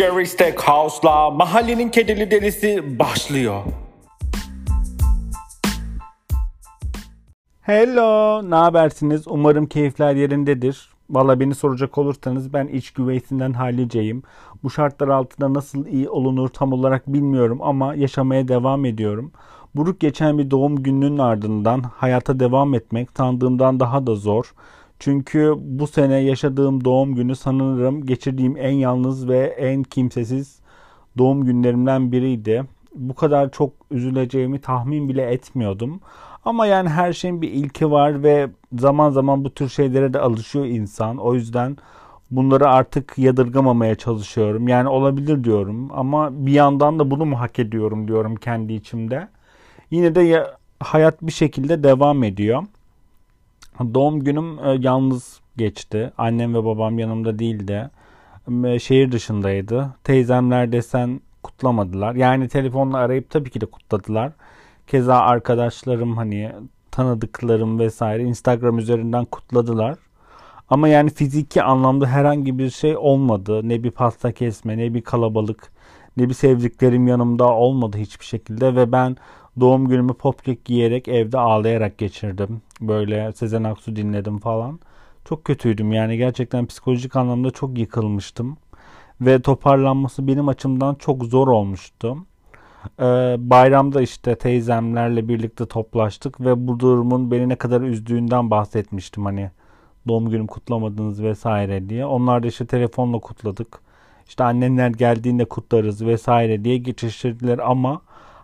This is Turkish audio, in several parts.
Jerry Stackhouse'la Mahallenin Kedili Delisi başlıyor. Hello, ne habersiniz? Umarım keyifler yerindedir. Valla beni soracak olursanız ben iç güveysinden haliceyim. Bu şartlar altında nasıl iyi olunur tam olarak bilmiyorum ama yaşamaya devam ediyorum. Buruk geçen bir doğum gününün ardından hayata devam etmek sandığımdan daha da zor. Çünkü bu sene yaşadığım doğum günü sanırım geçirdiğim en yalnız ve en kimsesiz doğum günlerimden biriydi. Bu kadar çok üzüleceğimi tahmin bile etmiyordum. Ama yani her şeyin bir ilki var ve zaman zaman bu tür şeylere de alışıyor insan. O yüzden bunları artık yadırgamamaya çalışıyorum. Yani olabilir diyorum ama bir yandan da bunu mu hak ediyorum diyorum kendi içimde. Yine de ya, hayat bir şekilde devam ediyor. Doğum günüm e, yalnız geçti. Annem ve babam yanımda değildi. E, şehir dışındaydı. Teyzemler desen kutlamadılar. Yani telefonla arayıp tabii ki de kutladılar. Keza arkadaşlarım hani tanıdıklarım vesaire Instagram üzerinden kutladılar. Ama yani fiziki anlamda herhangi bir şey olmadı. Ne bir pasta kesme, ne bir kalabalık, ne bir sevdiklerim yanımda olmadı hiçbir şekilde ve ben doğum günümü popkek giyerek evde ağlayarak geçirdim. Böyle Sezen Aksu dinledim falan. Çok kötüydüm yani gerçekten psikolojik anlamda çok yıkılmıştım. Ve toparlanması benim açımdan çok zor olmuştu. Ee, bayramda işte teyzemlerle birlikte toplaştık ve bu durumun beni ne kadar üzdüğünden bahsetmiştim hani doğum günüm kutlamadınız vesaire diye. Onlar da işte telefonla kutladık. İşte annemler geldiğinde kutlarız vesaire diye geçiştirdiler ama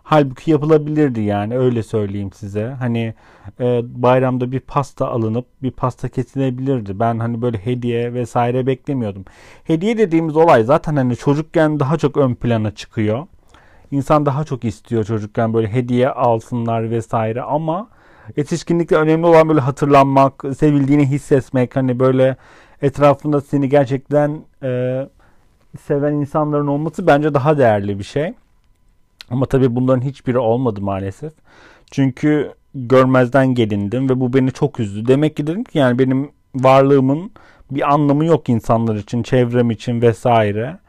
halbuki yapılabilirdi yani öyle söyleyeyim size. Hani e, bayramda bir pasta alınıp bir pasta kesilebilirdi. Ben hani böyle hediye vesaire beklemiyordum. Hediye dediğimiz olay zaten hani çocukken daha çok ön plana çıkıyor. İnsan daha çok istiyor çocukken böyle hediye alsınlar vesaire ama yetişkinlikte önemli olan böyle hatırlanmak, sevildiğini hissetmek hani böyle etrafında seni gerçekten e, seven insanların olması bence daha değerli bir şey. Ama tabii bunların hiçbiri olmadı maalesef. Çünkü görmezden gelindim ve bu beni çok üzdü. Demek ki dedim ki yani benim varlığımın bir anlamı yok insanlar için, çevrem için vesaire.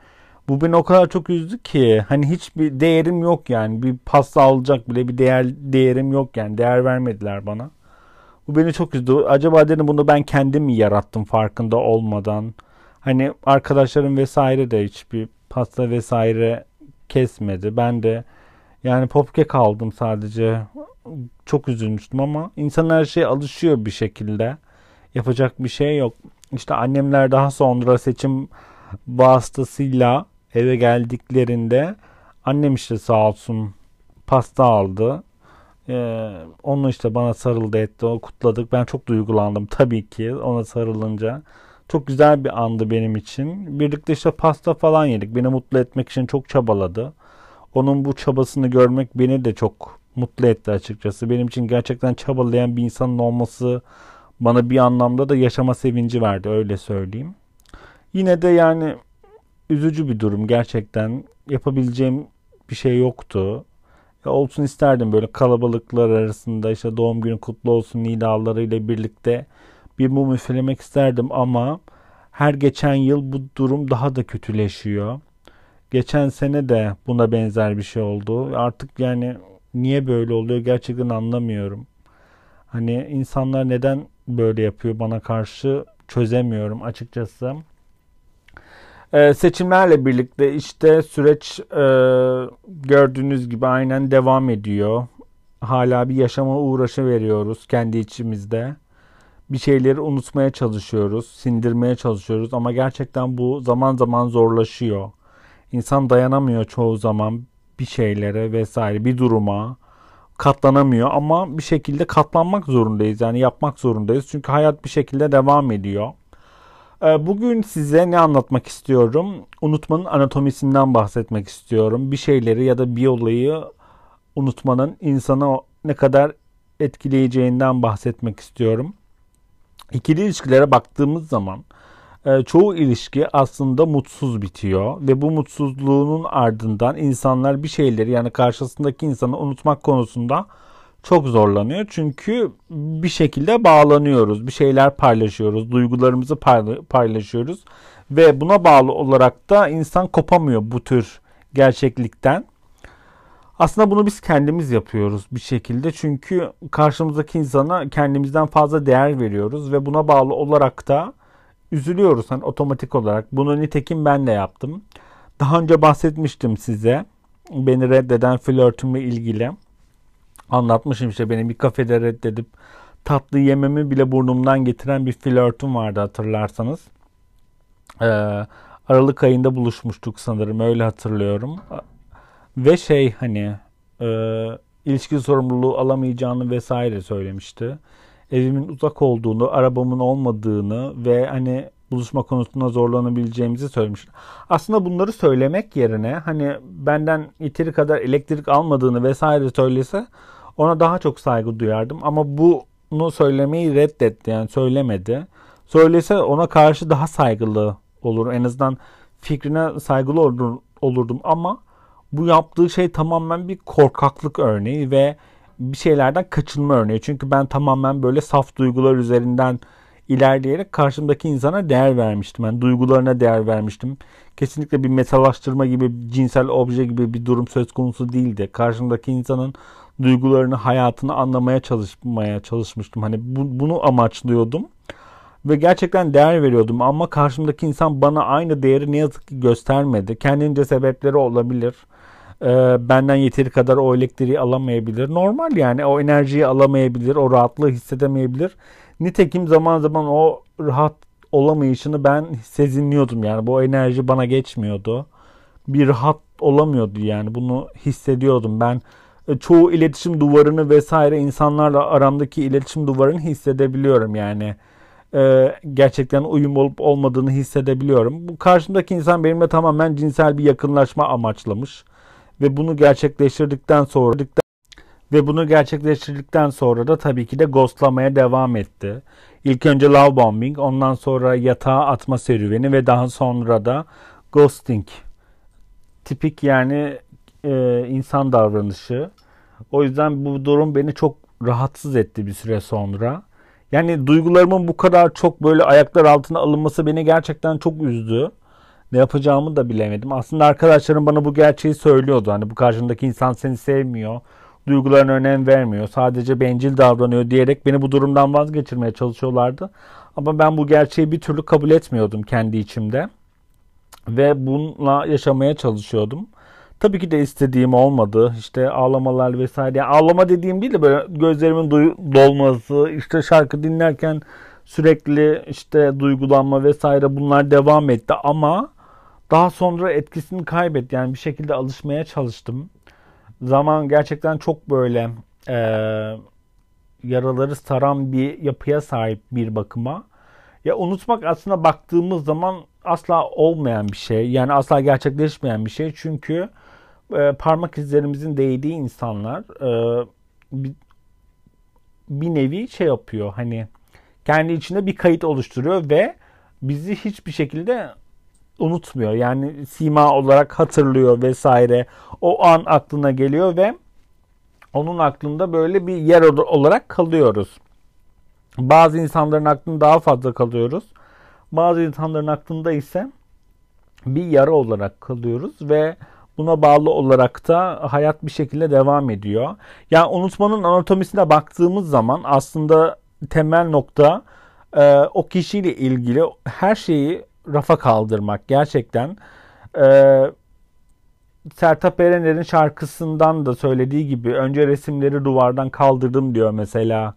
Bu beni o kadar çok üzdü ki hani hiçbir değerim yok yani. Bir pasta alacak bile bir değer değerim yok yani. Değer vermediler bana. Bu beni çok üzdü. Acaba dedim bunu ben kendim mi yarattım farkında olmadan. Hani arkadaşlarım vesaire de hiçbir pasta vesaire kesmedi. Ben de yani popkek aldım sadece. Çok üzülmüştüm ama insan her şeye alışıyor bir şekilde. Yapacak bir şey yok. İşte annemler daha sonra seçim vasıtasıyla eve geldiklerinde annem işte sağ olsun pasta aldı. Ee, onu işte bana sarıldı etti. O kutladık. Ben çok duygulandım tabii ki ona sarılınca. Çok güzel bir andı benim için. Birlikte işte pasta falan yedik. Beni mutlu etmek için çok çabaladı. Onun bu çabasını görmek beni de çok mutlu etti açıkçası. Benim için gerçekten çabalayan bir insanın olması bana bir anlamda da yaşama sevinci verdi öyle söyleyeyim. Yine de yani üzücü bir durum gerçekten. Yapabileceğim bir şey yoktu. Ya olsun isterdim böyle kalabalıklar arasında işte doğum günü kutlu olsun nidalarıyla birlikte bir mum üflemek isterdim ama her geçen yıl bu durum daha da kötüleşiyor. Geçen sene de buna benzer bir şey oldu. Artık yani niye böyle oluyor gerçekten anlamıyorum. Hani insanlar neden böyle yapıyor bana karşı çözemiyorum açıkçası. Ee, seçimlerle birlikte işte süreç e, gördüğünüz gibi aynen devam ediyor. Hala bir yaşama uğraşı veriyoruz kendi içimizde bir şeyleri unutmaya çalışıyoruz, sindirmeye çalışıyoruz ama gerçekten bu zaman zaman zorlaşıyor. İnsan dayanamıyor çoğu zaman bir şeylere vesaire, bir duruma katlanamıyor ama bir şekilde katlanmak zorundayız. Yani yapmak zorundayız. Çünkü hayat bir şekilde devam ediyor. Ee, bugün size ne anlatmak istiyorum? Unutmanın anatomisinden bahsetmek istiyorum. Bir şeyleri ya da bir olayı unutmanın insanı ne kadar etkileyeceğinden bahsetmek istiyorum. İkili ilişkilere baktığımız zaman e, çoğu ilişki aslında mutsuz bitiyor ve bu mutsuzluğunun ardından insanlar bir şeyleri yani karşısındaki insanı unutmak konusunda çok zorlanıyor. Çünkü bir şekilde bağlanıyoruz. Bir şeyler paylaşıyoruz. Duygularımızı paylaşıyoruz. Ve buna bağlı olarak da insan kopamıyor bu tür gerçeklikten. Aslında bunu biz kendimiz yapıyoruz bir şekilde. Çünkü karşımızdaki insana kendimizden fazla değer veriyoruz ve buna bağlı olarak da üzülüyoruz hani otomatik olarak. Bunu nitekim ben de yaptım. Daha önce bahsetmiştim size. Beni reddeden flörtümle ilgili. Anlatmışım işte beni bir kafede reddedip tatlı yememi bile burnumdan getiren bir flörtüm vardı hatırlarsanız. Ee, Aralık ayında buluşmuştuk sanırım öyle hatırlıyorum. Ve şey hani e, ilişki sorumluluğu alamayacağını vesaire söylemişti. Evimin uzak olduğunu, arabamın olmadığını ve hani buluşma konusunda zorlanabileceğimizi söylemişti. Aslında bunları söylemek yerine hani benden yeteri kadar elektrik almadığını vesaire söylese ona daha çok saygı duyardım. Ama bunu söylemeyi reddetti yani söylemedi. Söylese ona karşı daha saygılı olur. En azından fikrine saygılı olur, olurdum ama bu yaptığı şey tamamen bir korkaklık örneği ve bir şeylerden kaçınma örneği. Çünkü ben tamamen böyle saf duygular üzerinden ilerleyerek karşımdaki insana değer vermiştim. Yani duygularına değer vermiştim. Kesinlikle bir metalaştırma gibi, cinsel obje gibi bir durum söz konusu değildi. Karşımdaki insanın duygularını, hayatını anlamaya çalışmaya çalışmıştım. Hani bu, bunu amaçlıyordum. Ve gerçekten değer veriyordum ama karşımdaki insan bana aynı değeri ne yazık ki göstermedi. Kendince sebepleri olabilir. Ee, benden yeteri kadar o elektriği alamayabilir. Normal yani o enerjiyi alamayabilir, o rahatlığı hissedemeyebilir. Nitekim zaman zaman o rahat olamayışını ben sezinliyordum yani bu enerji bana geçmiyordu. Bir rahat olamıyordu yani bunu hissediyordum ben. E, çoğu iletişim duvarını vesaire insanlarla aramdaki iletişim duvarını hissedebiliyorum yani. Ee, gerçekten uyum olup olmadığını hissedebiliyorum. Bu karşımdaki insan benimle tamamen cinsel bir yakınlaşma amaçlamış ve bunu gerçekleştirdikten sonra ve bunu gerçekleştirdikten sonra da tabii ki de ghostlamaya devam etti. İlk önce love bombing, ondan sonra yatağa atma serüveni ve daha sonra da ghosting. Tipik yani e, insan davranışı. O yüzden bu durum beni çok rahatsız etti bir süre sonra. Yani duygularımın bu kadar çok böyle ayaklar altına alınması beni gerçekten çok üzdü. Ne yapacağımı da bilemedim. Aslında arkadaşlarım bana bu gerçeği söylüyordu. Hani bu karşındaki insan seni sevmiyor. Duygularına önem vermiyor. Sadece bencil davranıyor diyerek beni bu durumdan vazgeçirmeye çalışıyorlardı. Ama ben bu gerçeği bir türlü kabul etmiyordum kendi içimde. Ve bununla yaşamaya çalışıyordum. Tabii ki de istediğim olmadı. İşte ağlamalar vesaire. Yani ağlama dediğim değil de böyle gözlerimin dolması, işte şarkı dinlerken sürekli işte duygulanma vesaire bunlar devam etti ama daha sonra etkisini kaybetti. Yani bir şekilde alışmaya çalıştım. Zaman gerçekten çok böyle e, yaraları saran bir yapıya sahip bir bakıma. Ya unutmak aslında baktığımız zaman asla olmayan bir şey. Yani asla gerçekleşmeyen bir şey. Çünkü e, parmak izlerimizin değdiği insanlar e, bir, bir nevi şey yapıyor. Hani kendi içinde bir kayıt oluşturuyor ve bizi hiçbir şekilde unutmuyor. Yani sima olarak hatırlıyor vesaire. O an aklına geliyor ve onun aklında böyle bir yer olarak kalıyoruz. Bazı insanların aklında daha fazla kalıyoruz. Bazı insanların aklında ise bir yara olarak kalıyoruz ve buna bağlı olarak da hayat bir şekilde devam ediyor. Yani unutmanın anatomisine baktığımız zaman aslında temel nokta e, o kişiyle ilgili her şeyi rafa kaldırmak gerçekten. E, Sertab Erener'in şarkısından da söylediği gibi önce resimleri duvardan kaldırdım diyor mesela.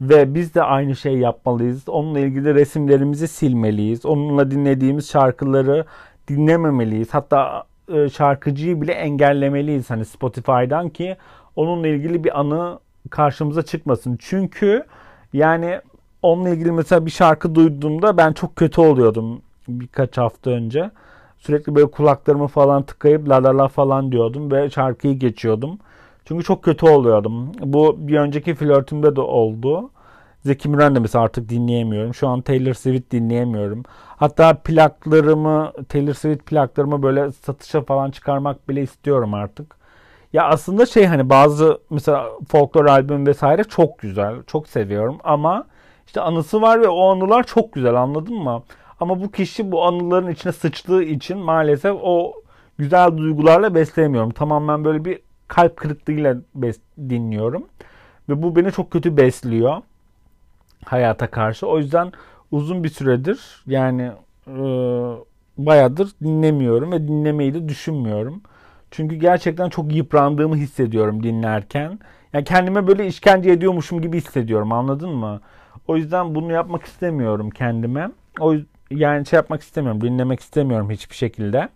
Ve biz de aynı şey yapmalıyız. Onunla ilgili resimlerimizi silmeliyiz. Onunla dinlediğimiz şarkıları dinlememeliyiz. Hatta e, şarkıcıyı bile engellemeliyiz hani Spotify'dan ki onunla ilgili bir anı karşımıza çıkmasın. Çünkü yani onunla ilgili mesela bir şarkı duyduğumda ben çok kötü oluyordum birkaç hafta önce. Sürekli böyle kulaklarımı falan tıkayıp la la la falan diyordum ve şarkıyı geçiyordum. Çünkü çok kötü oluyordum. Bu bir önceki flörtümde de oldu. Zeki Müren de mesela artık dinleyemiyorum. Şu an Taylor Swift dinleyemiyorum. Hatta plaklarımı, Taylor Swift plaklarımı böyle satışa falan çıkarmak bile istiyorum artık. Ya aslında şey hani bazı mesela folklor albüm vesaire çok güzel. Çok seviyorum ama işte anısı var ve o anılar çok güzel anladın mı? Ama bu kişi bu anıların içine sıçtığı için maalesef o güzel duygularla besleyemiyorum. Tamamen böyle bir kalp kırıklığıyla bes- dinliyorum. Ve bu beni çok kötü besliyor hayata karşı. O yüzden uzun bir süredir yani e, bayağıdır dinlemiyorum ve dinlemeyi de düşünmüyorum. Çünkü gerçekten çok yıprandığımı hissediyorum dinlerken. Yani kendime böyle işkence ediyormuşum gibi hissediyorum anladın mı? O yüzden bunu yapmak istemiyorum kendime. O yani şey yapmak istemiyorum, dinlemek istemiyorum hiçbir şekilde.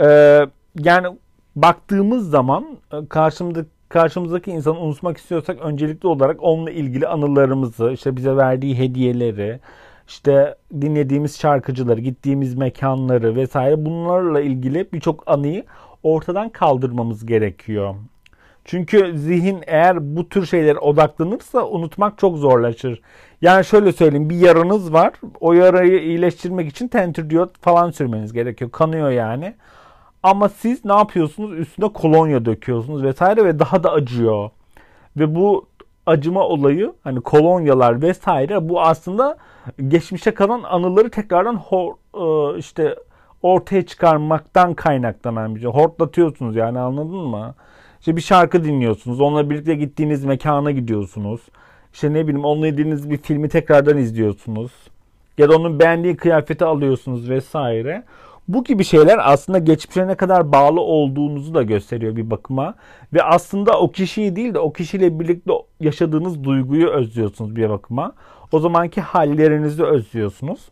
Ee, yani baktığımız zaman e, karşımda karşımızdaki insanı unutmak istiyorsak öncelikli olarak onunla ilgili anılarımızı, işte bize verdiği hediyeleri, işte dinlediğimiz şarkıcıları, gittiğimiz mekanları vesaire bunlarla ilgili birçok anıyı ortadan kaldırmamız gerekiyor. Çünkü zihin eğer bu tür şeylere odaklanırsa unutmak çok zorlaşır. Yani şöyle söyleyeyim bir yaranız var. O yarayı iyileştirmek için tentürdiyot falan sürmeniz gerekiyor. Kanıyor yani. Ama siz ne yapıyorsunuz? Üstüne kolonya döküyorsunuz vesaire ve daha da acıyor. Ve bu acıma olayı hani kolonyalar vesaire bu aslında geçmişe kalan anıları tekrardan hor, e, işte ortaya çıkarmaktan kaynaklanan bir şey. Hortlatıyorsunuz yani anladın mı? İşte bir şarkı dinliyorsunuz. Onunla birlikte gittiğiniz mekana gidiyorsunuz. İşte ne bileyim onunla ilgili bir filmi tekrardan izliyorsunuz. Ya da onun beğendiği kıyafeti alıyorsunuz vesaire. Bu gibi şeyler aslında geçmişe ne kadar bağlı olduğunuzu da gösteriyor bir bakıma. Ve aslında o kişiyi değil de o kişiyle birlikte yaşadığınız duyguyu özlüyorsunuz bir bakıma. O zamanki hallerinizi özlüyorsunuz.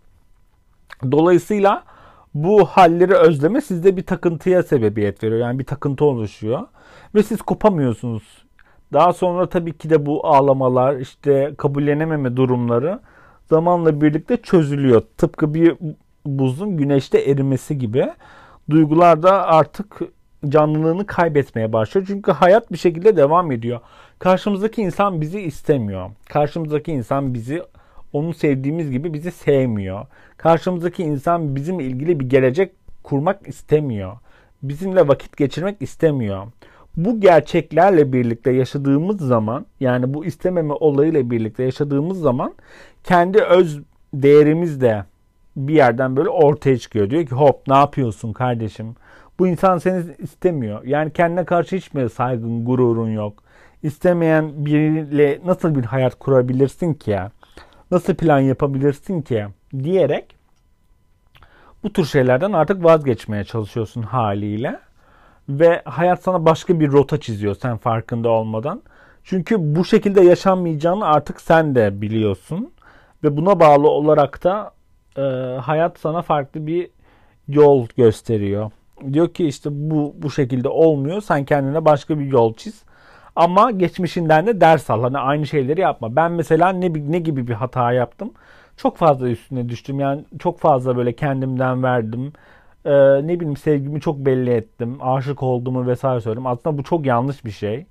Dolayısıyla bu halleri özleme sizde bir takıntıya sebebiyet veriyor. Yani bir takıntı oluşuyor. Ve siz kopamıyorsunuz. Daha sonra tabii ki de bu ağlamalar, işte kabullenememe durumları zamanla birlikte çözülüyor. Tıpkı bir buzun güneşte erimesi gibi. Duygular da artık canlılığını kaybetmeye başlıyor. Çünkü hayat bir şekilde devam ediyor. Karşımızdaki insan bizi istemiyor. Karşımızdaki insan bizi onu sevdiğimiz gibi bizi sevmiyor. Karşımızdaki insan bizimle ilgili bir gelecek kurmak istemiyor. Bizimle vakit geçirmek istemiyor. Bu gerçeklerle birlikte yaşadığımız zaman yani bu istememe olayıyla birlikte yaşadığımız zaman kendi öz değerimiz de bir yerden böyle ortaya çıkıyor. Diyor ki hop ne yapıyorsun kardeşim? Bu insan seni istemiyor. Yani kendine karşı hiç mi saygın, gururun yok? İstemeyen biriyle nasıl bir hayat kurabilirsin ki ya? Nasıl plan yapabilirsin ki? Diyerek bu tür şeylerden artık vazgeçmeye çalışıyorsun haliyle. Ve hayat sana başka bir rota çiziyor sen farkında olmadan. Çünkü bu şekilde yaşanmayacağını artık sen de biliyorsun. Ve buna bağlı olarak da e, hayat sana farklı bir yol gösteriyor. Diyor ki işte bu bu şekilde olmuyor. Sen kendine başka bir yol çiz. Ama geçmişinden de ders al. Hani aynı şeyleri yapma. Ben mesela ne ne gibi bir hata yaptım? Çok fazla üstüne düştüm. Yani çok fazla böyle kendimden verdim. Ee, ne bileyim sevgimi çok belli ettim. Aşık olduğumu vesaire söyledim. Aslında bu çok yanlış bir şey.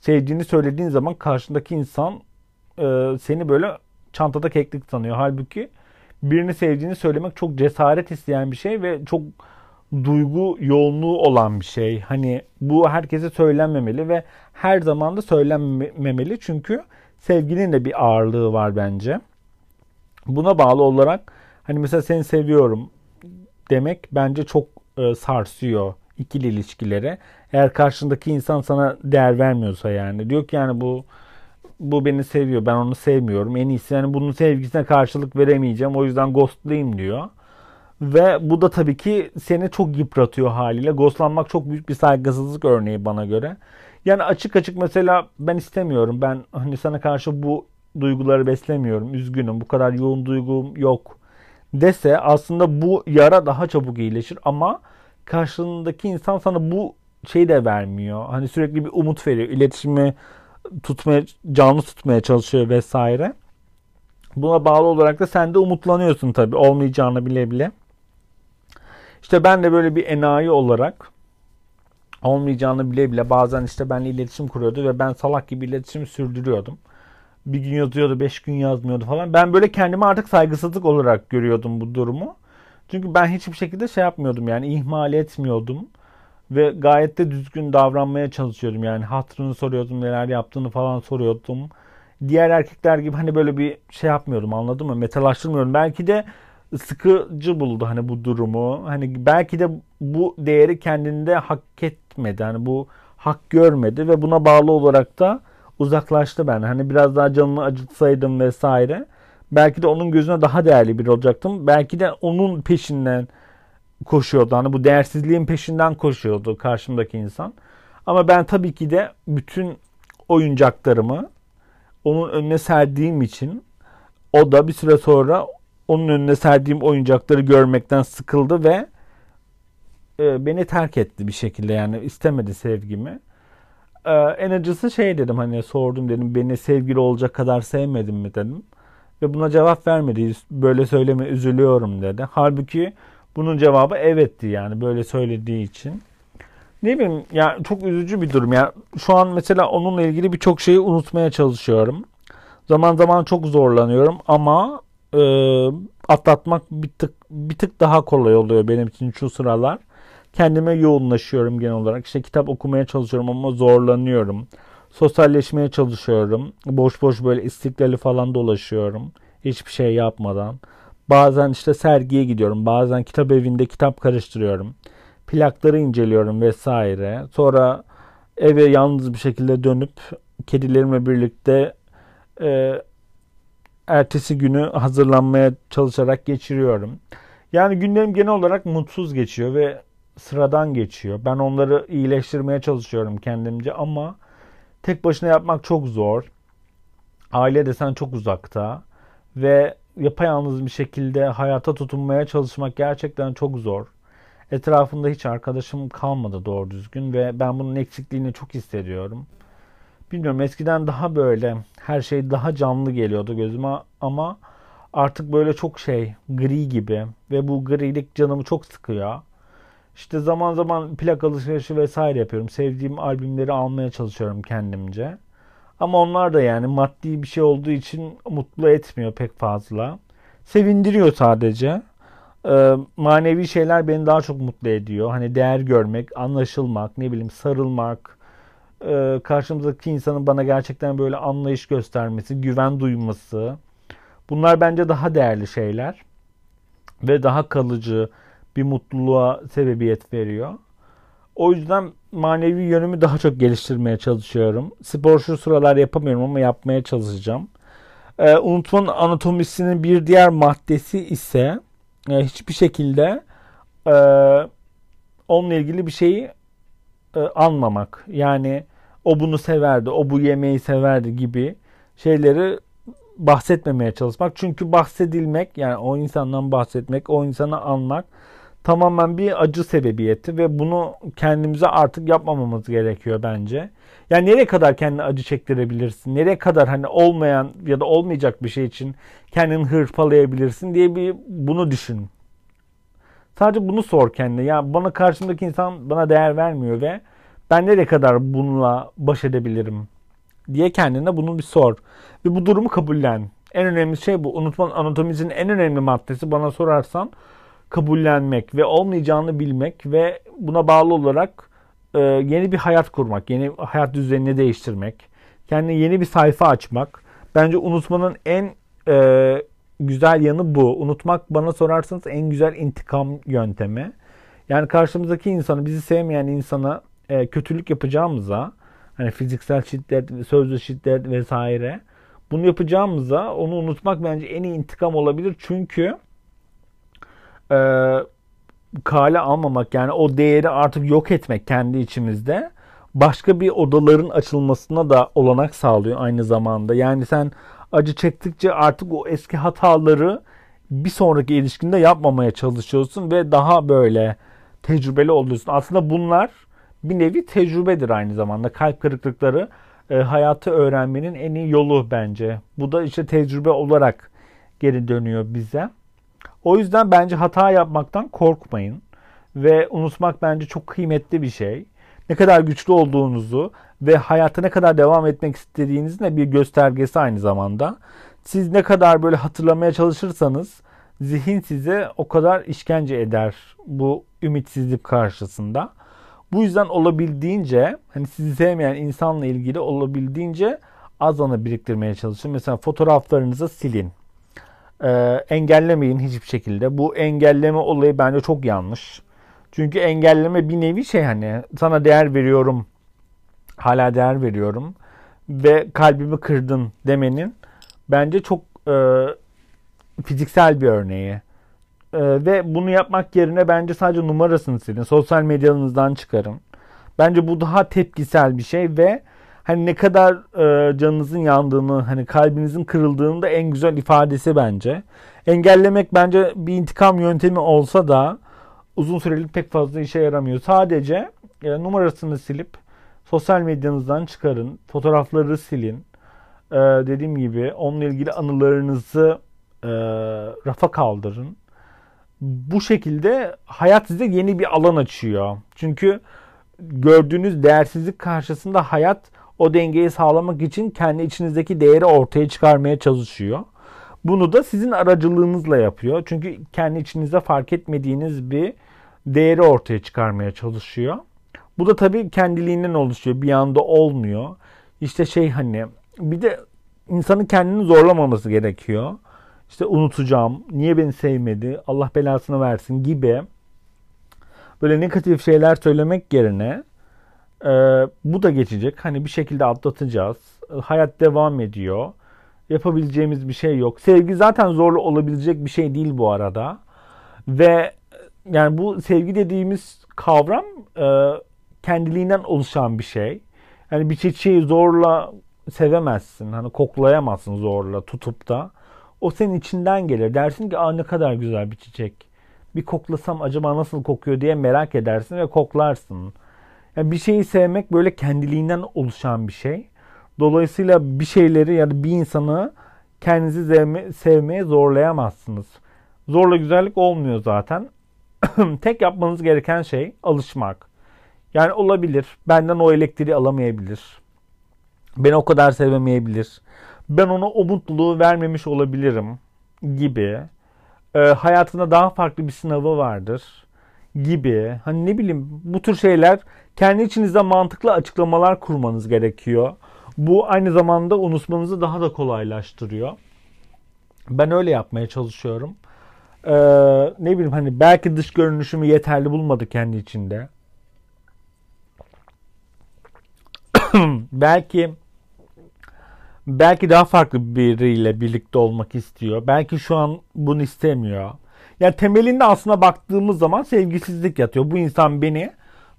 Sevdiğini söylediğin zaman karşındaki insan e, seni böyle çantada keklik sanıyor. Halbuki birini sevdiğini söylemek çok cesaret isteyen bir şey ve çok duygu yoğunluğu olan bir şey. Hani bu herkese söylenmemeli ve her zaman da söylenmemeli çünkü sevginin de bir ağırlığı var bence. Buna bağlı olarak hani mesela seni seviyorum demek bence çok e, sarsıyor ikili ilişkilere. Eğer karşındaki insan sana değer vermiyorsa yani diyor ki yani bu bu beni seviyor ben onu sevmiyorum. En iyisi yani bunun sevgisine karşılık veremeyeceğim o yüzden ghostlayayım diyor. Ve bu da tabii ki seni çok yıpratıyor haliyle. Ghostlanmak çok büyük bir saygısızlık örneği bana göre. Yani açık açık mesela ben istemiyorum. Ben hani sana karşı bu duyguları beslemiyorum. Üzgünüm. Bu kadar yoğun duygum yok dese aslında bu yara daha çabuk iyileşir ama karşındaki insan sana bu şeyi de vermiyor. Hani sürekli bir umut veriyor. İletişimi tutmaya, canlı tutmaya çalışıyor vesaire. Buna bağlı olarak da sen de umutlanıyorsun tabii olmayacağını bile bile. İşte ben de böyle bir enayi olarak olmayacağını bile bile bazen işte benimle iletişim kuruyordu ve ben salak gibi iletişimi sürdürüyordum. Bir gün yazıyordu, beş gün yazmıyordu falan. Ben böyle kendimi artık saygısızlık olarak görüyordum bu durumu. Çünkü ben hiçbir şekilde şey yapmıyordum yani ihmal etmiyordum. Ve gayet de düzgün davranmaya çalışıyordum. Yani hatırını soruyordum, neler yaptığını falan soruyordum. Diğer erkekler gibi hani böyle bir şey yapmıyordum anladın mı? Metalaştırmıyorum. Belki de sıkıcı buldu hani bu durumu. Hani belki de bu değeri kendinde hak etmedi. Hani bu hak görmedi ve buna bağlı olarak da uzaklaştı ben. Hani biraz daha canını acıtsaydım vesaire. Belki de onun gözüne daha değerli bir olacaktım. Belki de onun peşinden koşuyordu. Hani bu değersizliğin peşinden koşuyordu karşımdaki insan. Ama ben tabii ki de bütün oyuncaklarımı onun önüne serdiğim için o da bir süre sonra onun önüne serdiğim oyuncakları görmekten sıkıldı ve e, beni terk etti bir şekilde yani istemedi sevgimi. E, en acısı şey dedim hani sordum dedim beni sevgili olacak kadar sevmedin mi dedim. Ve buna cevap vermedi. Böyle söyleme üzülüyorum dedi. Halbuki bunun cevabı evetti yani böyle söylediği için. Ne bileyim ya çok üzücü bir durum ya. Şu an mesela onunla ilgili birçok şeyi unutmaya çalışıyorum. Zaman zaman çok zorlanıyorum ama e, atlatmak bir tık bir tık daha kolay oluyor benim için şu sıralar. Kendime yoğunlaşıyorum genel olarak. İşte kitap okumaya çalışıyorum ama zorlanıyorum. Sosyalleşmeye çalışıyorum. Boş boş böyle istiklali falan dolaşıyorum. Hiçbir şey yapmadan. Bazen işte sergiye gidiyorum. Bazen kitap evinde kitap karıştırıyorum. Plakları inceliyorum vesaire. Sonra eve yalnız bir şekilde dönüp kedilerimle birlikte e, ertesi günü hazırlanmaya çalışarak geçiriyorum. Yani günlerim genel olarak mutsuz geçiyor ve sıradan geçiyor. Ben onları iyileştirmeye çalışıyorum kendimce ama tek başına yapmak çok zor. Aile desen çok uzakta ve yapayalnız bir şekilde hayata tutunmaya çalışmak gerçekten çok zor. Etrafımda hiç arkadaşım kalmadı doğru düzgün ve ben bunun eksikliğini çok hissediyorum. Bilmiyorum eskiden daha böyle her şey daha canlı geliyordu gözüme ama artık böyle çok şey gri gibi ve bu grilik canımı çok sıkıyor. İşte zaman zaman plak alışverişi vesaire yapıyorum. Sevdiğim albümleri almaya çalışıyorum kendimce. Ama onlar da yani maddi bir şey olduğu için mutlu etmiyor pek fazla. Sevindiriyor sadece. Ee, manevi şeyler beni daha çok mutlu ediyor. Hani değer görmek, anlaşılmak, ne bileyim sarılmak, e, karşımızdaki insanın bana gerçekten böyle anlayış göstermesi, güven duyması. Bunlar bence daha değerli şeyler ve daha kalıcı bir mutluluğa sebebiyet veriyor. O yüzden manevi yönümü daha çok geliştirmeye çalışıyorum. Spor şu sıralar yapamıyorum ama yapmaya çalışacağım. Ee, unutmanın anatomisinin bir diğer maddesi ise e, hiçbir şekilde e, onunla ilgili bir şeyi e, anmamak. Yani o bunu severdi, o bu yemeği severdi gibi şeyleri bahsetmemeye çalışmak. Çünkü bahsedilmek yani o insandan bahsetmek, o insanı anmak tamamen bir acı sebebiyeti ve bunu kendimize artık yapmamamız gerekiyor bence. Yani nereye kadar kendini acı çektirebilirsin? Nereye kadar hani olmayan ya da olmayacak bir şey için kendini hırpalayabilirsin diye bir bunu düşün. Sadece bunu sor kendine. Ya bana karşımdaki insan bana değer vermiyor ve ben nereye kadar bununla baş edebilirim diye kendine bunu bir sor. Ve bu durumu kabullen. En önemli şey bu. Unutmanın anatomizinin en önemli maddesi bana sorarsan kabullenmek ve olmayacağını bilmek ve buna bağlı olarak e, yeni bir hayat kurmak, yeni hayat düzenini değiştirmek, kendine yeni bir sayfa açmak. Bence unutmanın en e, güzel yanı bu. Unutmak bana sorarsanız en güzel intikam yöntemi. Yani karşımızdaki insanı, bizi sevmeyen insana e, kötülük yapacağımıza, hani fiziksel şiddet, sözlü şiddet vesaire bunu yapacağımıza onu unutmak bence en iyi intikam olabilir. Çünkü e, kale almamak yani o değeri artık yok etmek kendi içimizde başka bir odaların açılmasına da olanak sağlıyor aynı zamanda. Yani sen acı çektikçe artık o eski hataları bir sonraki ilişkinde yapmamaya çalışıyorsun ve daha böyle tecrübeli oluyorsun. Aslında bunlar bir nevi tecrübedir aynı zamanda. Kalp kırıklıkları e, hayatı öğrenmenin en iyi yolu bence. Bu da işte tecrübe olarak geri dönüyor bize. O yüzden bence hata yapmaktan korkmayın. Ve unutmak bence çok kıymetli bir şey. Ne kadar güçlü olduğunuzu ve hayata ne kadar devam etmek istediğinizin de bir göstergesi aynı zamanda. Siz ne kadar böyle hatırlamaya çalışırsanız zihin size o kadar işkence eder bu ümitsizlik karşısında. Bu yüzden olabildiğince hani sizi sevmeyen insanla ilgili olabildiğince az anı biriktirmeye çalışın. Mesela fotoğraflarınızı silin. Ee, engellemeyin hiçbir şekilde. Bu engelleme olayı bence çok yanlış. Çünkü engelleme bir nevi şey hani sana değer veriyorum. Hala değer veriyorum. Ve kalbimi kırdın demenin bence çok e, fiziksel bir örneği. E, ve bunu yapmak yerine bence sadece numarasını silin. Sosyal medyanızdan çıkarın. Bence bu daha tepkisel bir şey ve hani ne kadar e, canınızın yandığını, hani kalbinizin kırıldığını da en güzel ifadesi bence. Engellemek bence bir intikam yöntemi olsa da uzun süreli pek fazla işe yaramıyor. Sadece e, numarasını silip sosyal medyanızdan çıkarın, fotoğrafları silin. E, dediğim gibi onunla ilgili anılarınızı e, rafa kaldırın. Bu şekilde hayat size yeni bir alan açıyor. Çünkü gördüğünüz değersizlik karşısında hayat o dengeyi sağlamak için kendi içinizdeki değeri ortaya çıkarmaya çalışıyor. Bunu da sizin aracılığınızla yapıyor. Çünkü kendi içinizde fark etmediğiniz bir değeri ortaya çıkarmaya çalışıyor. Bu da tabii kendiliğinden oluşuyor. Bir anda olmuyor. İşte şey hani bir de insanın kendini zorlamaması gerekiyor. İşte unutacağım, niye beni sevmedi, Allah belasını versin gibi böyle negatif şeyler söylemek yerine e, bu da geçecek. Hani bir şekilde atlatacağız. Hayat devam ediyor. Yapabileceğimiz bir şey yok. Sevgi zaten zorlu olabilecek bir şey değil bu arada. Ve yani bu sevgi dediğimiz kavram e, kendiliğinden oluşan bir şey. Yani bir çiçeği zorla sevemezsin. Hani koklayamazsın zorla tutup da. O senin içinden gelir. Dersin ki Aa, ne kadar güzel bir çiçek. Bir koklasam acaba nasıl kokuyor diye merak edersin ve koklarsın. Yani bir şeyi sevmek böyle kendiliğinden oluşan bir şey. Dolayısıyla bir şeyleri ya da bir insanı kendinizi sevme, sevmeye zorlayamazsınız. Zorla güzellik olmuyor zaten. Tek yapmanız gereken şey alışmak. Yani olabilir. Benden o elektriği alamayabilir. Beni o kadar sevemeyebilir. Ben ona o mutluluğu vermemiş olabilirim gibi. E, hayatında daha farklı bir sınavı vardır gibi. Hani ne bileyim bu tür şeyler kendi içinizde mantıklı açıklamalar kurmanız gerekiyor. Bu aynı zamanda unutmanızı daha da kolaylaştırıyor. Ben öyle yapmaya çalışıyorum. Ee, ne bileyim hani belki dış görünüşümü yeterli bulmadı kendi içinde. belki belki daha farklı biriyle birlikte olmak istiyor. Belki şu an bunu istemiyor. Yani temelinde aslında baktığımız zaman sevgisizlik yatıyor. Bu insan beni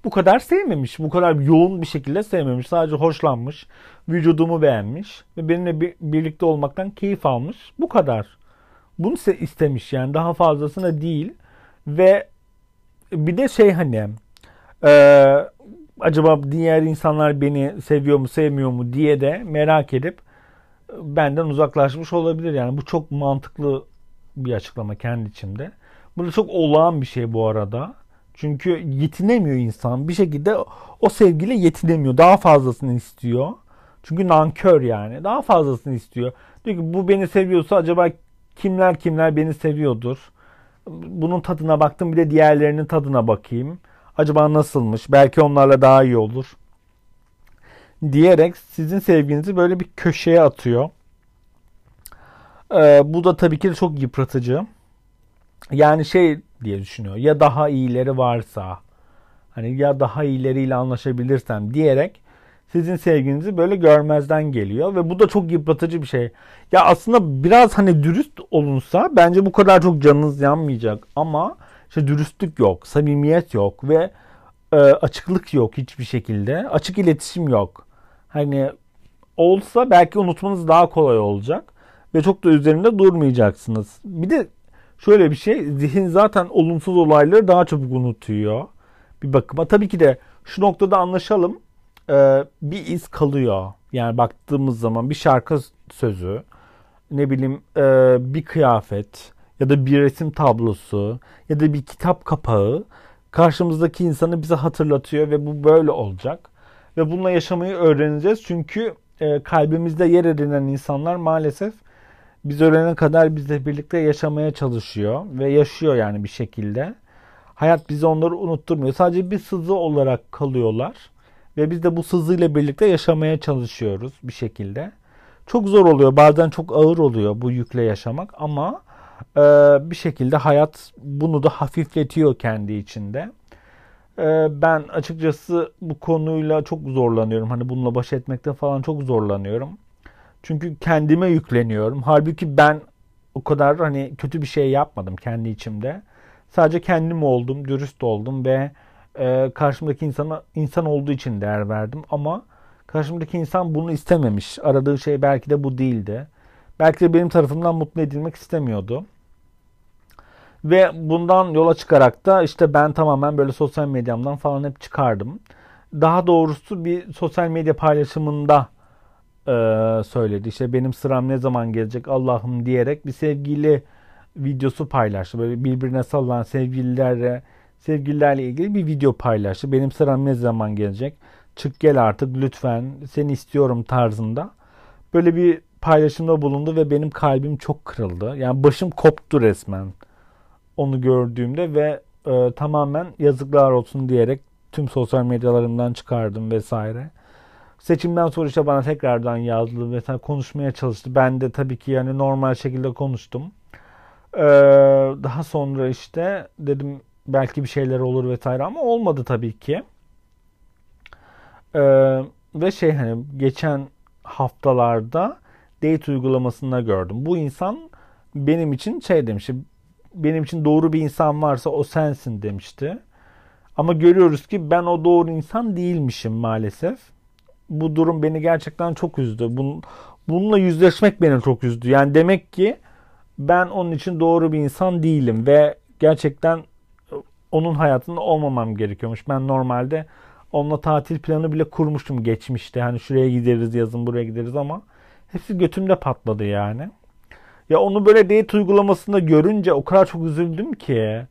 bu kadar sevmemiş. Bu kadar yoğun bir şekilde sevmemiş. Sadece hoşlanmış. Vücudumu beğenmiş. Ve benimle bir, birlikte olmaktan keyif almış. Bu kadar. Bunu istemiş yani. Daha fazlasına değil. Ve bir de şey hani e, acaba diğer insanlar beni seviyor mu sevmiyor mu diye de merak edip benden uzaklaşmış olabilir. Yani bu çok mantıklı bir açıklama kendi içinde. Bu da çok olağan bir şey bu arada. Çünkü yetinemiyor insan. Bir şekilde o sevgiyle yetinemiyor. Daha fazlasını istiyor. Çünkü nankör yani. Daha fazlasını istiyor. Diyor ki bu beni seviyorsa acaba kimler kimler beni seviyordur. Bunun tadına baktım bir de diğerlerinin tadına bakayım. Acaba nasılmış? Belki onlarla daha iyi olur. Diyerek sizin sevginizi böyle bir köşeye atıyor. Ee, bu da tabii ki de çok yıpratıcı. Yani şey diye düşünüyor. Ya daha iyileri varsa hani ya daha iyileriyle anlaşabilirsem diyerek sizin sevginizi böyle görmezden geliyor ve bu da çok yıpratıcı bir şey. Ya aslında biraz hani dürüst olunsa bence bu kadar çok canınız yanmayacak ama işte dürüstlük yok, samimiyet yok ve e, açıklık yok hiçbir şekilde. Açık iletişim yok. Hani olsa belki unutmanız daha kolay olacak ve çok da üzerinde durmayacaksınız. Bir de şöyle bir şey zihin zaten olumsuz olayları daha çabuk unutuyor bir bakıma. Tabii ki de şu noktada anlaşalım e, bir iz kalıyor. Yani baktığımız zaman bir şarkı sözü ne bileyim e, bir kıyafet ya da bir resim tablosu ya da bir kitap kapağı karşımızdaki insanı bize hatırlatıyor ve bu böyle olacak. Ve bununla yaşamayı öğreneceğiz. Çünkü e, kalbimizde yer edinen insanlar maalesef biz ölene kadar bizle birlikte yaşamaya çalışıyor ve yaşıyor yani bir şekilde. Hayat bize onları unutturmuyor. Sadece bir sızı olarak kalıyorlar. Ve biz de bu sızıyla birlikte yaşamaya çalışıyoruz bir şekilde. Çok zor oluyor. Bazen çok ağır oluyor bu yükle yaşamak ama e, bir şekilde hayat bunu da hafifletiyor kendi içinde. E, ben açıkçası bu konuyla çok zorlanıyorum. Hani bununla baş etmekte falan çok zorlanıyorum. Çünkü kendime yükleniyorum. Halbuki ben o kadar hani kötü bir şey yapmadım kendi içimde. Sadece kendim oldum, dürüst oldum ve e, karşımdaki insana insan olduğu için değer verdim ama karşımdaki insan bunu istememiş. Aradığı şey belki de bu değildi. Belki de benim tarafımdan mutlu edilmek istemiyordu. Ve bundan yola çıkarak da işte ben tamamen böyle sosyal medyamdan falan hep çıkardım. Daha doğrusu bir sosyal medya paylaşımında e, söyledi. İşte benim sıram ne zaman gelecek Allah'ım diyerek bir sevgili videosu paylaştı. Böyle birbirine sallanan sevgililerle sevgililerle ilgili bir video paylaştı. Benim sıram ne zaman gelecek? Çık gel artık lütfen seni istiyorum tarzında. Böyle bir paylaşımda bulundu ve benim kalbim çok kırıldı. Yani başım koptu resmen onu gördüğümde ve e, tamamen yazıklar olsun diyerek tüm sosyal medyalarımdan çıkardım vesaire. Seçimden sonra işte bana tekrardan yazdı vesaire konuşmaya çalıştı. Ben de tabii ki yani normal şekilde konuştum. Ee, daha sonra işte dedim belki bir şeyler olur vesaire ama olmadı tabii ki. Ee, ve şey hani geçen haftalarda date uygulamasında gördüm. Bu insan benim için şey demişti. Benim için doğru bir insan varsa o sensin demişti. Ama görüyoruz ki ben o doğru insan değilmişim maalesef. Bu durum beni gerçekten çok üzdü. Bunun, bununla yüzleşmek beni çok üzdü. Yani demek ki ben onun için doğru bir insan değilim ve gerçekten onun hayatında olmamam gerekiyormuş. Ben normalde onunla tatil planı bile kurmuştum geçmişte. Hani şuraya gideriz yazın buraya gideriz ama hepsi götümde patladı yani. Ya onu böyle date uygulamasında görünce o kadar çok üzüldüm ki.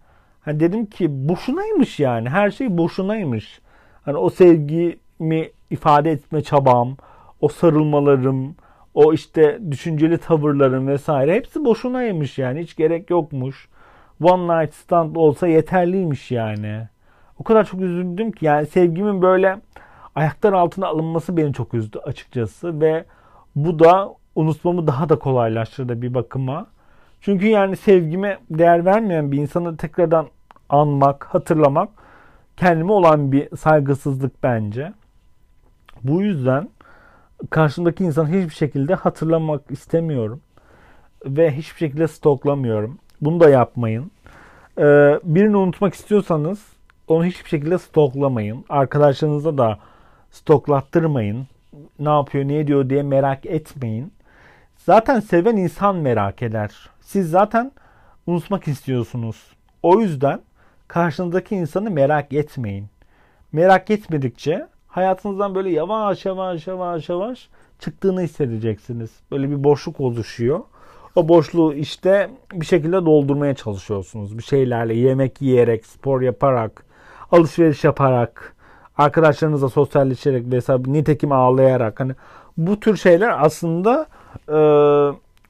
Hani dedim ki boşunaymış yani. Her şey boşunaymış. Hani o sevgimi ifade etme çabam, o sarılmalarım, o işte düşünceli tavırlarım vesaire hepsi boşunaymış yani. Hiç gerek yokmuş. One night stand olsa yeterliymiş yani. O kadar çok üzüldüm ki yani sevgimin böyle ayaklar altına alınması beni çok üzdü açıkçası ve bu da unutmamı daha da kolaylaştırdı bir bakıma. Çünkü yani sevgime değer vermeyen bir insanı tekrardan anmak, hatırlamak kendime olan bir saygısızlık bence. Bu yüzden karşımdaki insanı hiçbir şekilde hatırlamak istemiyorum. Ve hiçbir şekilde stoklamıyorum. Bunu da yapmayın. Ee, birini unutmak istiyorsanız onu hiçbir şekilde stoklamayın. Arkadaşlarınıza da stoklattırmayın. Ne yapıyor, ne ediyor diye merak etmeyin. Zaten seven insan merak eder. Siz zaten unutmak istiyorsunuz. O yüzden karşınızdaki insanı merak etmeyin. Merak etmedikçe hayatınızdan böyle yavaş yavaş yavaş yavaş çıktığını hissedeceksiniz. Böyle bir boşluk oluşuyor. O boşluğu işte bir şekilde doldurmaya çalışıyorsunuz. Bir şeylerle yemek yiyerek, spor yaparak, alışveriş yaparak, arkadaşlarınızla sosyalleşerek vesaire nitekim ağlayarak hani bu tür şeyler aslında e,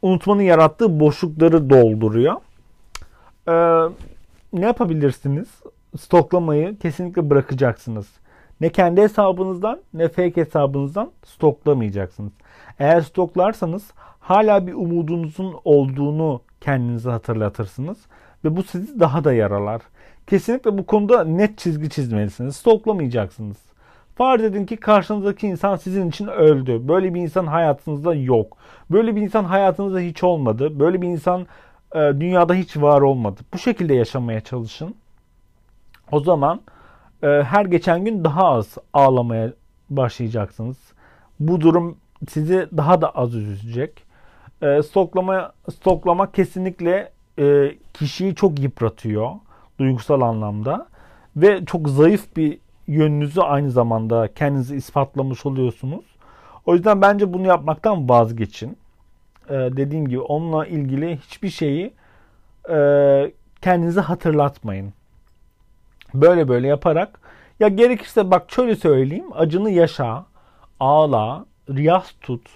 unutmanın yarattığı boşlukları dolduruyor. E, ne yapabilirsiniz? Stoklamayı kesinlikle bırakacaksınız. Ne kendi hesabınızdan ne fake hesabınızdan stoklamayacaksınız. Eğer stoklarsanız hala bir umudunuzun olduğunu kendinize hatırlatırsınız ve bu sizi daha da yaralar. Kesinlikle bu konuda net çizgi çizmelisiniz. Stoklamayacaksınız. Farz edin ki karşınızdaki insan sizin için öldü. Böyle bir insan hayatınızda yok. Böyle bir insan hayatınızda hiç olmadı. Böyle bir insan e, dünyada hiç var olmadı. Bu şekilde yaşamaya çalışın. O zaman her geçen gün daha az ağlamaya başlayacaksınız. Bu durum sizi daha da az üzecek. E, stoklama stoklamak kesinlikle e, kişiyi çok yıpratıyor duygusal anlamda ve çok zayıf bir yönünüzü aynı zamanda kendinizi ispatlamış oluyorsunuz. O yüzden bence bunu yapmaktan vazgeçin. Ee, dediğim gibi onunla ilgili hiçbir şeyi e, kendinize hatırlatmayın. Böyle böyle yaparak ya gerekirse bak şöyle söyleyeyim acını yaşa, ağla, riyaz tut.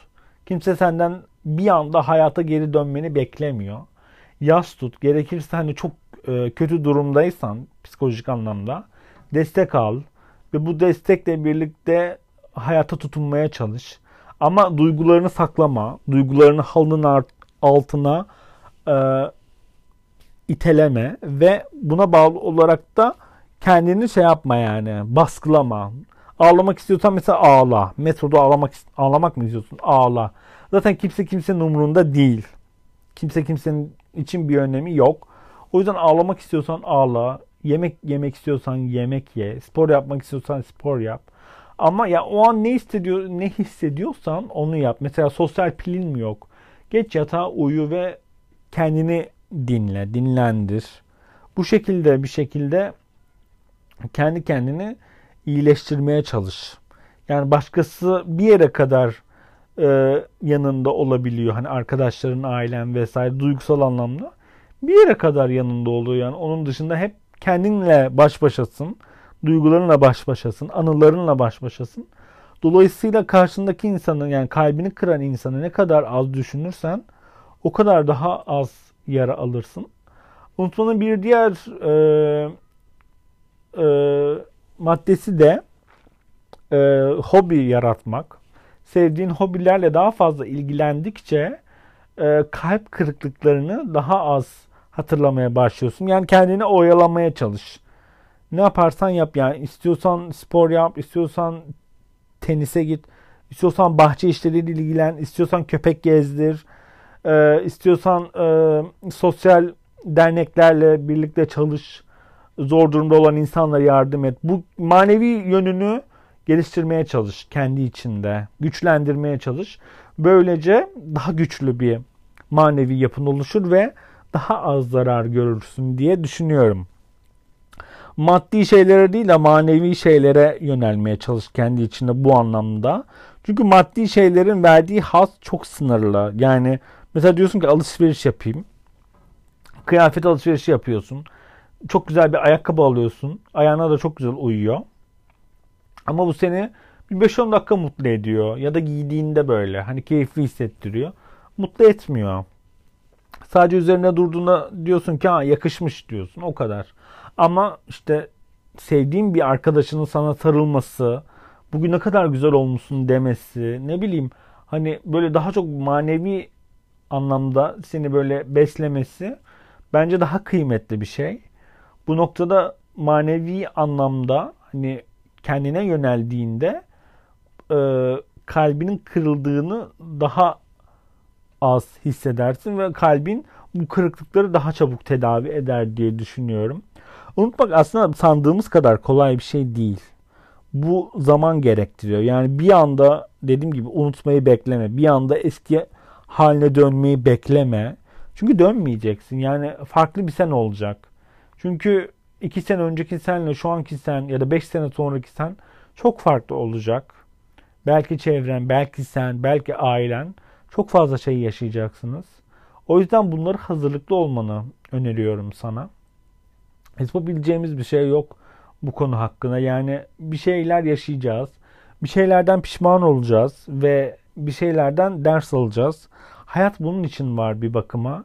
Kimse senden bir anda hayata geri dönmeni beklemiyor. Yaz tut. Gerekirse hani çok e, kötü durumdaysan psikolojik anlamda destek al ve bu destekle birlikte hayata tutunmaya çalış. Ama duygularını saklama, duygularını halının altına e, iteleme ve buna bağlı olarak da kendini şey yapma yani baskılama. Ağlamak istiyorsan mesela ağla. Metroda ağlamak ağlamak mı istiyorsun? Ağla. Zaten kimse kimsenin umurunda değil. Kimse kimsenin için bir önemi yok. O yüzden ağlamak istiyorsan ağla. Yemek yemek istiyorsan yemek ye. Spor yapmak istiyorsan spor yap. Ama ya o an ne hissediyor ne hissediyorsan onu yap. Mesela sosyal pilin mi yok? Geç yatağa uyu ve kendini dinle, dinlendir. Bu şekilde bir şekilde kendi kendini iyileştirmeye çalış. Yani başkası bir yere kadar e, yanında olabiliyor. Hani arkadaşların, ailen vesaire duygusal anlamda bir yere kadar yanında oluyor. Yani onun dışında hep kendinle baş başasın. Duygularınla baş başasın. Anılarınla baş başasın. Dolayısıyla karşındaki insanın yani kalbini kıran insanı ne kadar az düşünürsen o kadar daha az yara alırsın. Unutmanın bir diğer e, e, maddesi de e, hobi yaratmak. Sevdiğin hobilerle daha fazla ilgilendikçe e, kalp kırıklıklarını daha az hatırlamaya başlıyorsun. Yani kendini oyalamaya çalış. Ne yaparsan yap yani istiyorsan spor yap, istiyorsan tenise git, istiyorsan bahçe işleriyle ilgilen, istiyorsan köpek gezdir, e, istiyorsan e, sosyal derneklerle birlikte çalış, zor durumda olan insanlara yardım et. Bu manevi yönünü geliştirmeye çalış kendi içinde, güçlendirmeye çalış. Böylece daha güçlü bir manevi yapın oluşur ve daha az zarar görürsün diye düşünüyorum. Maddi şeylere değil de manevi şeylere yönelmeye çalış kendi içinde bu anlamda. Çünkü maddi şeylerin verdiği haz çok sınırlı. Yani mesela diyorsun ki alışveriş yapayım. Kıyafet alışverişi yapıyorsun. Çok güzel bir ayakkabı alıyorsun. Ayağına da çok güzel uyuyor. Ama bu seni bir 5-10 dakika mutlu ediyor. Ya da giydiğinde böyle hani keyifli hissettiriyor. Mutlu etmiyor. Sadece üzerine durduğunda diyorsun ki ha yakışmış diyorsun o kadar. Ama işte sevdiğin bir arkadaşının sana sarılması, bugün ne kadar güzel olmuşsun demesi, ne bileyim hani böyle daha çok manevi anlamda seni böyle beslemesi bence daha kıymetli bir şey. Bu noktada manevi anlamda hani kendine yöneldiğinde e, kalbinin kırıldığını daha az hissedersin ve kalbin bu kırıklıkları daha çabuk tedavi eder diye düşünüyorum. Unutmak aslında sandığımız kadar kolay bir şey değil. Bu zaman gerektiriyor. Yani bir anda dediğim gibi unutmayı bekleme. Bir anda eski haline dönmeyi bekleme. Çünkü dönmeyeceksin. Yani farklı bir sen olacak. Çünkü iki sene önceki senle şu anki sen ya da beş sene sonraki sen çok farklı olacak. Belki çevren, belki sen, belki ailen çok fazla şey yaşayacaksınız. O yüzden bunları hazırlıklı olmanı öneriyorum sana. Yapabileceğimiz bir şey yok bu konu hakkında. Yani bir şeyler yaşayacağız. Bir şeylerden pişman olacağız ve bir şeylerden ders alacağız. Hayat bunun için var bir bakıma.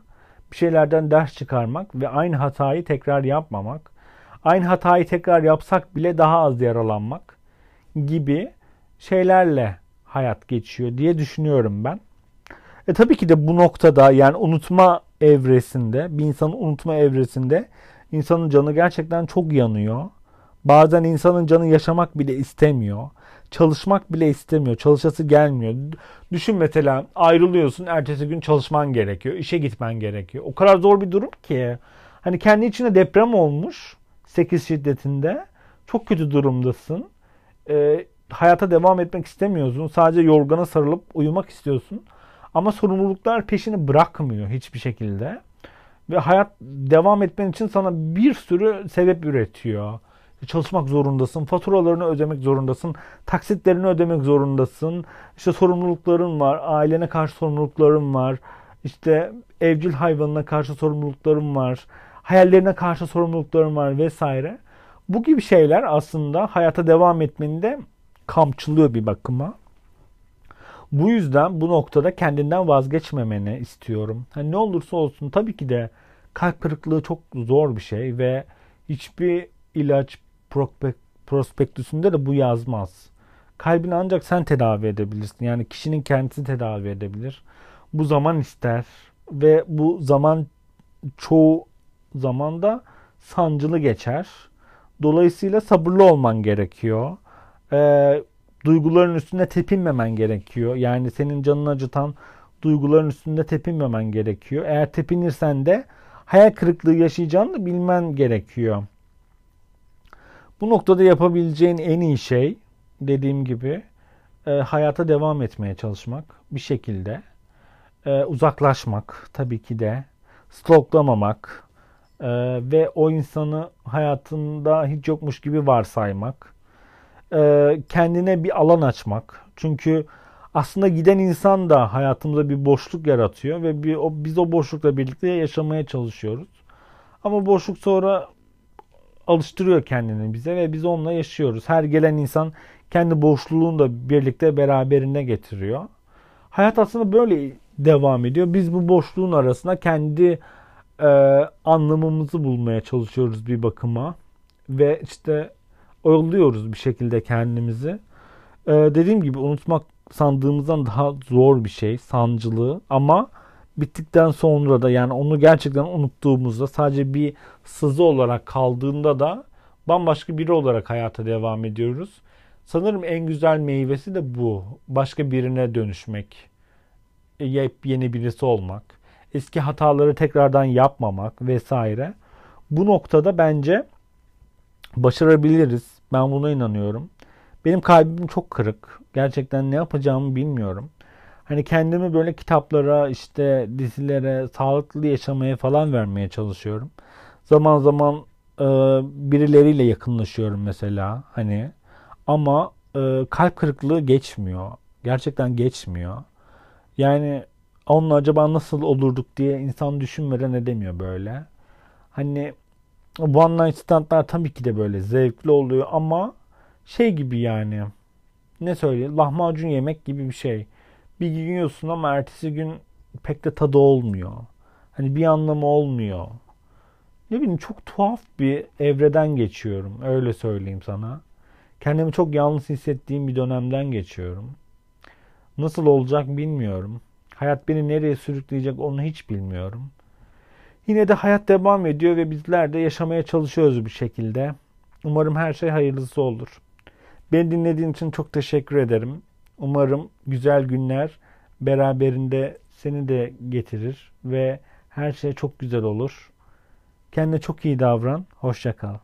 Bir şeylerden ders çıkarmak ve aynı hatayı tekrar yapmamak. Aynı hatayı tekrar yapsak bile daha az yaralanmak gibi şeylerle hayat geçiyor diye düşünüyorum ben. E tabii ki de bu noktada yani unutma evresinde, bir insanın unutma evresinde insanın canı gerçekten çok yanıyor. Bazen insanın canı yaşamak bile istemiyor. Çalışmak bile istemiyor. Çalışası gelmiyor. Düşün mesela ayrılıyorsun. Ertesi gün çalışman gerekiyor. işe gitmen gerekiyor. O kadar zor bir durum ki. Hani kendi içinde deprem olmuş. 8 şiddetinde. Çok kötü durumdasın. E, hayata devam etmek istemiyorsun. Sadece yorgana sarılıp uyumak istiyorsun. Ama sorumluluklar peşini bırakmıyor hiçbir şekilde. Ve hayat devam etmen için sana bir sürü sebep üretiyor. Çalışmak zorundasın, faturalarını ödemek zorundasın, taksitlerini ödemek zorundasın. İşte sorumlulukların var, ailene karşı sorumlulukların var. İşte evcil hayvanına karşı sorumlulukların var. Hayallerine karşı sorumlulukların var vesaire. Bu gibi şeyler aslında hayata devam etmeni de kamçılıyor bir bakıma. Bu yüzden bu noktada kendinden vazgeçmemeni istiyorum. Hani ne olursa olsun tabii ki de kalp kırıklığı çok zor bir şey ve hiçbir ilaç prospektüsünde de bu yazmaz. Kalbini ancak sen tedavi edebilirsin. Yani kişinin kendisi tedavi edebilir. Bu zaman ister ve bu zaman çoğu zamanda sancılı geçer. Dolayısıyla sabırlı olman gerekiyor. Ee, duyguların üstünde tepinmemen gerekiyor. Yani senin canını acıtan duyguların üstünde tepinmemen gerekiyor. Eğer tepinirsen de hayal kırıklığı yaşayacağını bilmen gerekiyor. Bu noktada yapabileceğin en iyi şey dediğim gibi e, hayata devam etmeye çalışmak bir şekilde. E, uzaklaşmak tabii ki de. Stalklamamak e, ve o insanı hayatında hiç yokmuş gibi varsaymak. E, kendine bir alan açmak. Çünkü aslında giden insan da hayatımıza bir boşluk yaratıyor ve bir, o, biz o boşlukla birlikte yaşamaya çalışıyoruz. Ama boşluk sonra alıştırıyor kendini bize ve biz onunla yaşıyoruz. Her gelen insan kendi boşluğunu da birlikte beraberinde getiriyor. Hayat aslında böyle devam ediyor. Biz bu boşluğun arasında kendi e, anlamımızı bulmaya çalışıyoruz bir bakıma ve işte oyalıyoruz bir şekilde kendimizi. E, dediğim gibi unutmak sandığımızdan daha zor bir şey, sancılı ama bittikten sonra da yani onu gerçekten unuttuğumuzda sadece bir sızı olarak kaldığında da bambaşka biri olarak hayata devam ediyoruz. Sanırım en güzel meyvesi de bu. Başka birine dönüşmek. Yepyeni birisi olmak. Eski hataları tekrardan yapmamak vesaire. Bu noktada bence başarabiliriz. Ben buna inanıyorum. Benim kalbim çok kırık. Gerçekten ne yapacağımı bilmiyorum. Hani kendimi böyle kitaplara, işte dizilere, sağlıklı yaşamaya falan vermeye çalışıyorum. Zaman zaman e, birileriyle yakınlaşıyorum mesela hani ama e, kalp kırıklığı geçmiyor. Gerçekten geçmiyor. Yani onunla acaba nasıl olurduk diye insan düşünmeden edemiyor böyle. Hani one night standlar tabii ki de böyle zevkli oluyor ama şey gibi yani ne söyleyeyim lahmacun yemek gibi bir şey. Bir gün yiyorsun ama ertesi gün pek de tadı olmuyor. Hani bir anlamı olmuyor. Ne bileyim çok tuhaf bir evreden geçiyorum. Öyle söyleyeyim sana. Kendimi çok yalnız hissettiğim bir dönemden geçiyorum. Nasıl olacak bilmiyorum. Hayat beni nereye sürükleyecek onu hiç bilmiyorum. Yine de hayat devam ediyor ve bizler de yaşamaya çalışıyoruz bir şekilde. Umarım her şey hayırlısı olur. Beni dinlediğin için çok teşekkür ederim. Umarım güzel günler beraberinde seni de getirir ve her şey çok güzel olur. Kendine çok iyi davran. Hoşça kal.